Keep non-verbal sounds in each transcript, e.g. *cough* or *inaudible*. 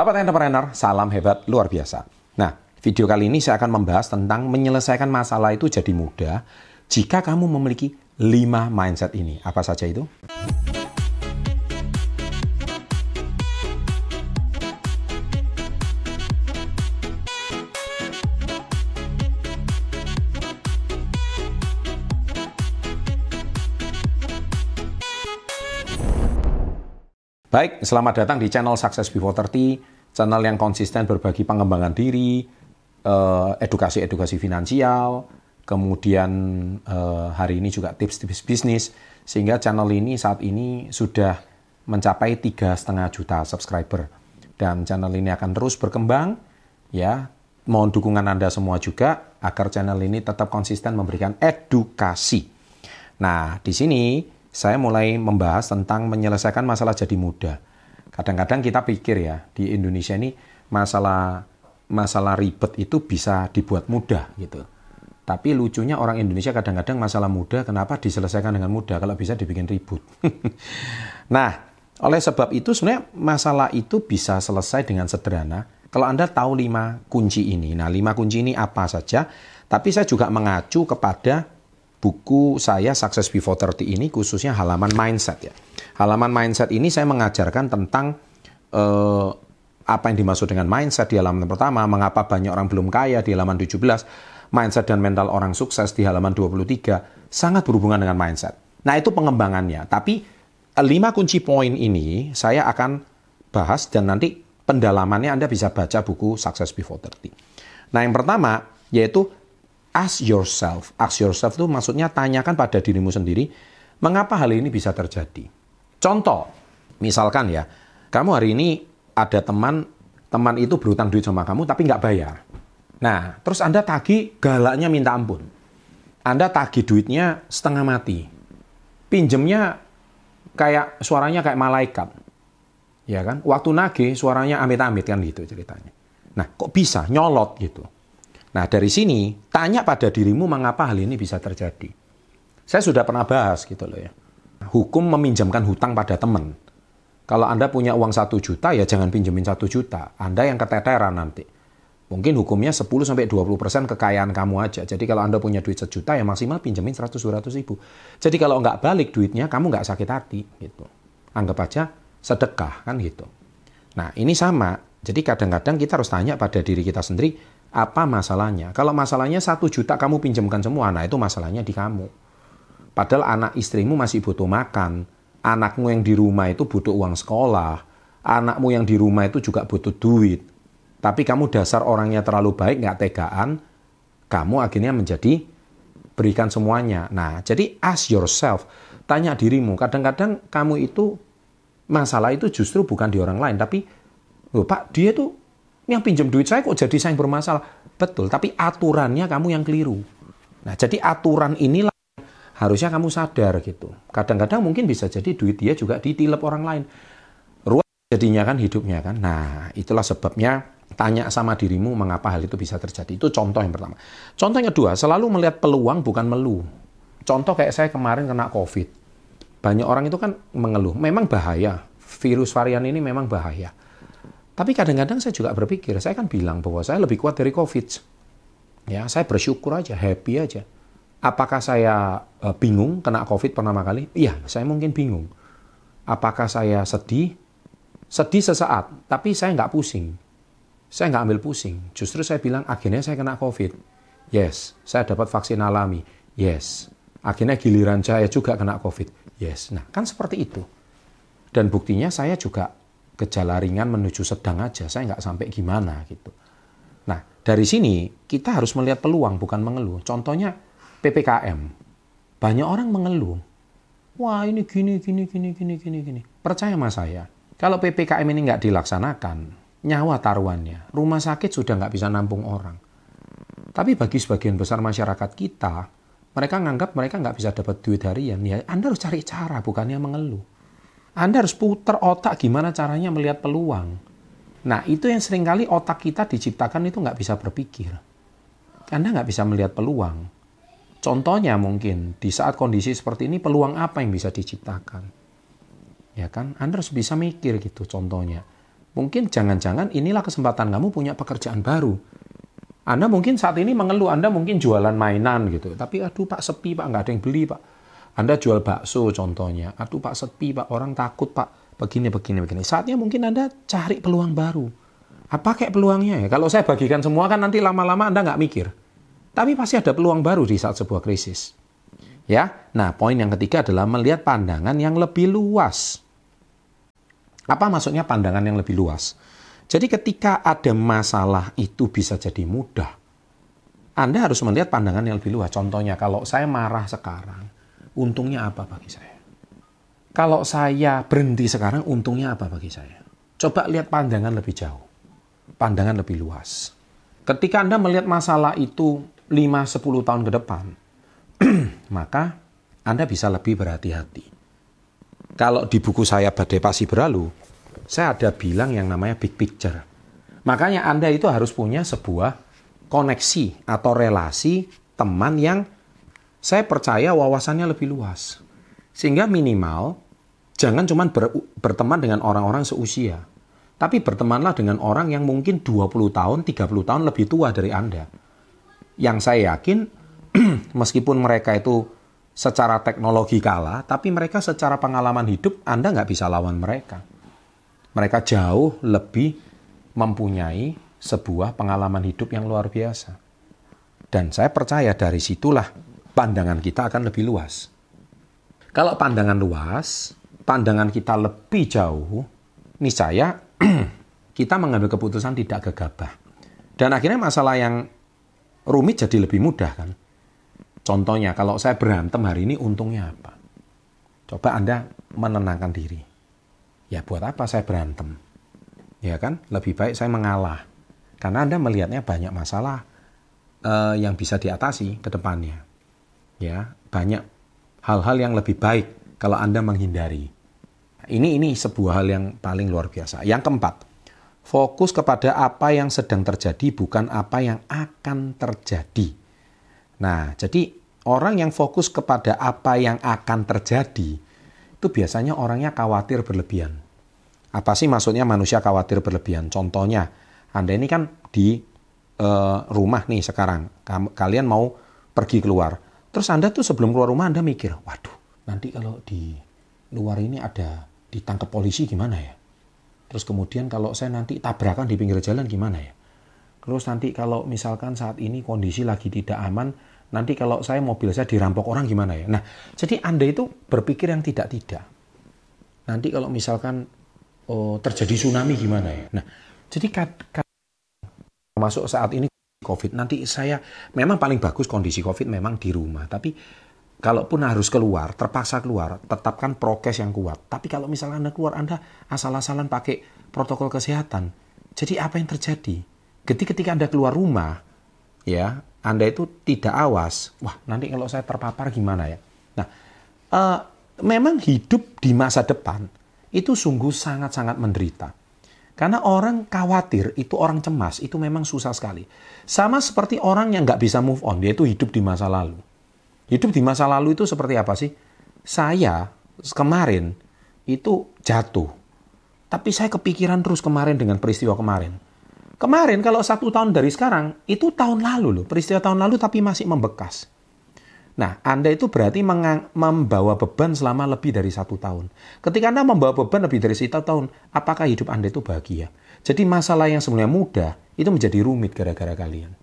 Sahabat entrepreneur, salam hebat luar biasa. Nah, video kali ini saya akan membahas tentang menyelesaikan masalah itu jadi mudah jika kamu memiliki 5 mindset ini. Apa saja itu? Baik, selamat datang di channel Success Before 30, channel yang konsisten berbagi pengembangan diri, eh, edukasi-edukasi finansial, kemudian eh, hari ini juga tips-tips bisnis, sehingga channel ini saat ini sudah mencapai tiga setengah juta subscriber. Dan channel ini akan terus berkembang, ya. Mohon dukungan Anda semua juga agar channel ini tetap konsisten memberikan edukasi. Nah, di sini saya mulai membahas tentang menyelesaikan masalah jadi mudah. Kadang-kadang kita pikir ya, di Indonesia ini masalah masalah ribet itu bisa dibuat mudah gitu. Tapi lucunya orang Indonesia kadang-kadang masalah mudah kenapa diselesaikan dengan mudah kalau bisa dibikin ribut. *laughs* nah, oleh sebab itu sebenarnya masalah itu bisa selesai dengan sederhana kalau Anda tahu lima kunci ini. Nah, lima kunci ini apa saja? Tapi saya juga mengacu kepada buku saya Success Before 30 ini khususnya halaman mindset ya. Halaman mindset ini saya mengajarkan tentang eh, apa yang dimaksud dengan mindset di halaman pertama, mengapa banyak orang belum kaya di halaman 17, mindset dan mental orang sukses di halaman 23, sangat berhubungan dengan mindset. Nah itu pengembangannya, tapi eh, lima kunci poin ini saya akan bahas dan nanti pendalamannya Anda bisa baca buku Success Before 30. Nah yang pertama yaitu ask yourself. Ask yourself itu maksudnya tanyakan pada dirimu sendiri, mengapa hal ini bisa terjadi. Contoh, misalkan ya, kamu hari ini ada teman, teman itu berutang duit sama kamu tapi nggak bayar. Nah, terus Anda tagih galaknya minta ampun. Anda tagih duitnya setengah mati. Pinjemnya kayak suaranya kayak malaikat. Ya kan? Waktu nagih suaranya amit-amit kan gitu ceritanya. Nah, kok bisa nyolot gitu. Nah, dari sini tanya pada dirimu mengapa hal ini bisa terjadi. Saya sudah pernah bahas gitu loh ya. Hukum meminjamkan hutang pada teman. Kalau Anda punya uang satu juta, ya jangan pinjemin satu juta. Anda yang keteteran nanti. Mungkin hukumnya 10-20% kekayaan kamu aja. Jadi kalau Anda punya duit sejuta, ya maksimal pinjemin 100-200 ribu. Jadi kalau nggak balik duitnya, kamu nggak sakit hati. gitu. Anggap aja sedekah, kan gitu. Nah, ini sama. Jadi kadang-kadang kita harus tanya pada diri kita sendiri, apa masalahnya? Kalau masalahnya satu juta kamu pinjamkan semua, nah itu masalahnya di kamu. Padahal anak istrimu masih butuh makan, anakmu yang di rumah itu butuh uang sekolah, anakmu yang di rumah itu juga butuh duit. Tapi kamu dasar orangnya terlalu baik, nggak tegaan, kamu akhirnya menjadi berikan semuanya. Nah, jadi ask yourself, tanya dirimu. Kadang-kadang kamu itu masalah itu justru bukan di orang lain, tapi loh Pak, dia tuh yang pinjam duit saya kok jadi saya yang bermasalah. Betul, tapi aturannya kamu yang keliru. Nah, jadi aturan inilah harusnya kamu sadar gitu. Kadang-kadang mungkin bisa jadi duit dia juga ditilep orang lain. Ruang jadinya kan hidupnya kan. Nah, itulah sebabnya tanya sama dirimu mengapa hal itu bisa terjadi. Itu contoh yang pertama. Contoh yang kedua, selalu melihat peluang bukan melu. Contoh kayak saya kemarin kena COVID. Banyak orang itu kan mengeluh. Memang bahaya. Virus varian ini memang bahaya. Tapi kadang-kadang saya juga berpikir, saya kan bilang bahwa saya lebih kuat dari COVID. Ya, saya bersyukur aja, happy aja. Apakah saya uh, bingung kena COVID pertama kali? Iya, saya mungkin bingung. Apakah saya sedih? Sedih sesaat, tapi saya nggak pusing. Saya nggak ambil pusing. Justru saya bilang, akhirnya saya kena COVID. Yes, saya dapat vaksin alami. Yes, akhirnya giliran saya juga kena COVID. Yes, nah kan seperti itu. Dan buktinya saya juga gejala ringan menuju sedang aja, saya nggak sampai gimana gitu. Nah, dari sini kita harus melihat peluang bukan mengeluh. Contohnya PPKM. Banyak orang mengeluh. Wah ini gini, gini, gini, gini, gini, gini. Percaya sama saya, kalau PPKM ini nggak dilaksanakan, nyawa taruhannya, rumah sakit sudah nggak bisa nampung orang. Tapi bagi sebagian besar masyarakat kita, mereka nganggap mereka nggak bisa dapat duit harian. Ya, Anda harus cari cara, bukannya mengeluh. Anda harus putar otak gimana caranya melihat peluang. Nah, itu yang sering kali otak kita diciptakan itu nggak bisa berpikir. Anda nggak bisa melihat peluang. Contohnya mungkin di saat kondisi seperti ini peluang apa yang bisa diciptakan? Ya kan? Anda harus bisa mikir gitu contohnya. Mungkin jangan-jangan inilah kesempatan kamu punya pekerjaan baru. Anda mungkin saat ini mengeluh, Anda mungkin jualan mainan gitu. Tapi aduh Pak sepi Pak, nggak ada yang beli Pak. Anda jual bakso contohnya. Aduh Pak sepi Pak, orang takut Pak. Begini, begini, begini. Saatnya mungkin Anda cari peluang baru. Apa kayak peluangnya ya? Kalau saya bagikan semua kan nanti lama-lama Anda nggak mikir. Tapi pasti ada peluang baru di saat sebuah krisis. Ya, nah poin yang ketiga adalah melihat pandangan yang lebih luas. Apa maksudnya pandangan yang lebih luas? Jadi ketika ada masalah itu bisa jadi mudah. Anda harus melihat pandangan yang lebih luas. Contohnya kalau saya marah sekarang, untungnya apa bagi saya? Kalau saya berhenti sekarang, untungnya apa bagi saya? Coba lihat pandangan lebih jauh. Pandangan lebih luas. Ketika Anda melihat masalah itu 5-10 tahun ke depan, *clears throat* maka Anda bisa lebih berhati-hati kalau di buku saya Badai Pasti Berlalu, saya ada bilang yang namanya big picture. Makanya Anda itu harus punya sebuah koneksi atau relasi teman yang saya percaya wawasannya lebih luas. Sehingga minimal jangan cuma ber, berteman dengan orang-orang seusia. Tapi bertemanlah dengan orang yang mungkin 20 tahun, 30 tahun lebih tua dari Anda. Yang saya yakin *clears throat* meskipun mereka itu secara teknologi kalah, tapi mereka secara pengalaman hidup Anda nggak bisa lawan mereka. Mereka jauh lebih mempunyai sebuah pengalaman hidup yang luar biasa. Dan saya percaya dari situlah pandangan kita akan lebih luas. Kalau pandangan luas, pandangan kita lebih jauh, niscaya *clears throat* kita mengambil keputusan tidak gegabah. Dan akhirnya masalah yang rumit jadi lebih mudah kan. Contohnya, kalau saya berantem hari ini untungnya apa? Coba Anda menenangkan diri. Ya buat apa saya berantem? Ya kan, lebih baik saya mengalah. Karena Anda melihatnya banyak masalah uh, yang bisa diatasi ke depannya. Ya, banyak hal-hal yang lebih baik kalau Anda menghindari. Ini ini sebuah hal yang paling luar biasa. Yang keempat, fokus kepada apa yang sedang terjadi bukan apa yang akan terjadi. Nah, jadi Orang yang fokus kepada apa yang akan terjadi, itu biasanya orangnya khawatir berlebihan. Apa sih maksudnya manusia khawatir berlebihan? Contohnya, Anda ini kan di uh, rumah nih sekarang, kalian mau pergi keluar. Terus Anda tuh sebelum keluar rumah Anda mikir, waduh, nanti kalau di luar ini ada ditangkap polisi gimana ya? Terus kemudian kalau saya nanti tabrakan di pinggir jalan gimana ya? Terus nanti kalau misalkan saat ini kondisi lagi tidak aman, nanti kalau saya mobil saya dirampok orang gimana ya? Nah, jadi Anda itu berpikir yang tidak-tidak. Nanti kalau misalkan oh, terjadi tsunami gimana ya? Nah, jadi masuk saat ini COVID, nanti saya memang paling bagus kondisi COVID memang di rumah, tapi kalaupun harus keluar, terpaksa keluar, tetapkan prokes yang kuat. Tapi kalau misalnya Anda keluar, Anda asal-asalan pakai protokol kesehatan, jadi apa yang terjadi? Ketika Anda keluar rumah, ya anda itu tidak awas, wah nanti kalau saya terpapar gimana ya? Nah, uh, memang hidup di masa depan itu sungguh sangat-sangat menderita. Karena orang khawatir, itu orang cemas, itu memang susah sekali. Sama seperti orang yang nggak bisa move on, dia itu hidup di masa lalu. Hidup di masa lalu itu seperti apa sih? Saya kemarin itu jatuh. Tapi saya kepikiran terus kemarin dengan peristiwa kemarin Kemarin kalau satu tahun dari sekarang, itu tahun lalu loh. Peristiwa tahun lalu tapi masih membekas. Nah, Anda itu berarti membawa beban selama lebih dari satu tahun. Ketika Anda membawa beban lebih dari satu tahun, apakah hidup Anda itu bahagia? Jadi masalah yang sebenarnya mudah, itu menjadi rumit gara-gara kalian.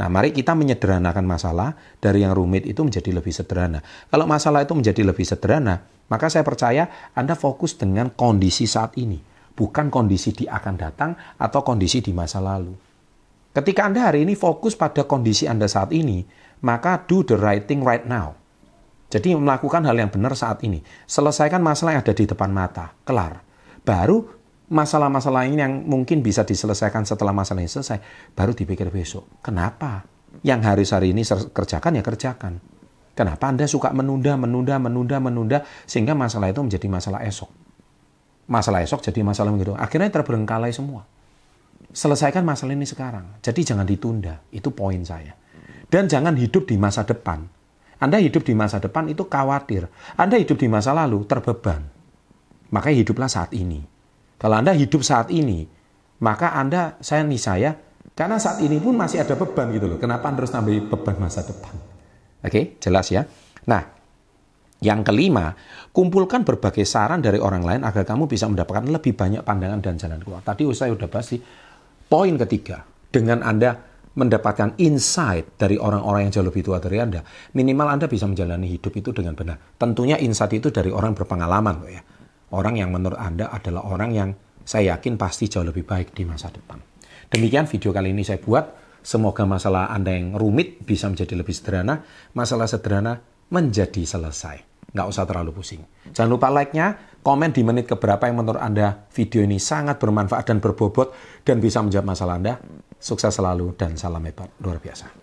Nah, mari kita menyederhanakan masalah dari yang rumit itu menjadi lebih sederhana. Kalau masalah itu menjadi lebih sederhana, maka saya percaya Anda fokus dengan kondisi saat ini bukan kondisi di akan datang atau kondisi di masa lalu. Ketika Anda hari ini fokus pada kondisi Anda saat ini, maka do the right thing right now. Jadi melakukan hal yang benar saat ini. Selesaikan masalah yang ada di depan mata. Kelar. Baru masalah-masalah ini yang mungkin bisa diselesaikan setelah masalah ini selesai, baru dipikir besok. Kenapa? Yang hari hari ini kerjakan ya kerjakan. Kenapa Anda suka menunda, menunda, menunda, menunda, sehingga masalah itu menjadi masalah esok masalah esok jadi masalah begitu. Akhirnya terbengkalai semua. Selesaikan masalah ini sekarang. Jadi jangan ditunda. Itu poin saya. Dan jangan hidup di masa depan. Anda hidup di masa depan itu khawatir. Anda hidup di masa lalu terbeban. Makanya hiduplah saat ini. Kalau Anda hidup saat ini, maka Anda, saya nih saya, karena saat ini pun masih ada beban gitu loh. Kenapa Anda harus nambah beban masa depan? Oke, jelas ya. Nah, yang kelima, kumpulkan berbagai saran dari orang lain agar kamu bisa mendapatkan lebih banyak pandangan dan jalan keluar. Tadi saya sudah bahas sih. Poin ketiga, dengan Anda mendapatkan insight dari orang-orang yang jauh lebih tua dari Anda, minimal Anda bisa menjalani hidup itu dengan benar. Tentunya insight itu dari orang berpengalaman loh ya. Orang yang menurut Anda adalah orang yang saya yakin pasti jauh lebih baik di masa depan. Demikian video kali ini saya buat. Semoga masalah Anda yang rumit bisa menjadi lebih sederhana, masalah sederhana menjadi selesai. Nggak usah terlalu pusing. Jangan lupa like-nya, komen di menit keberapa yang menurut Anda video ini sangat bermanfaat dan berbobot dan bisa menjawab masalah Anda. Sukses selalu dan salam hebat luar biasa.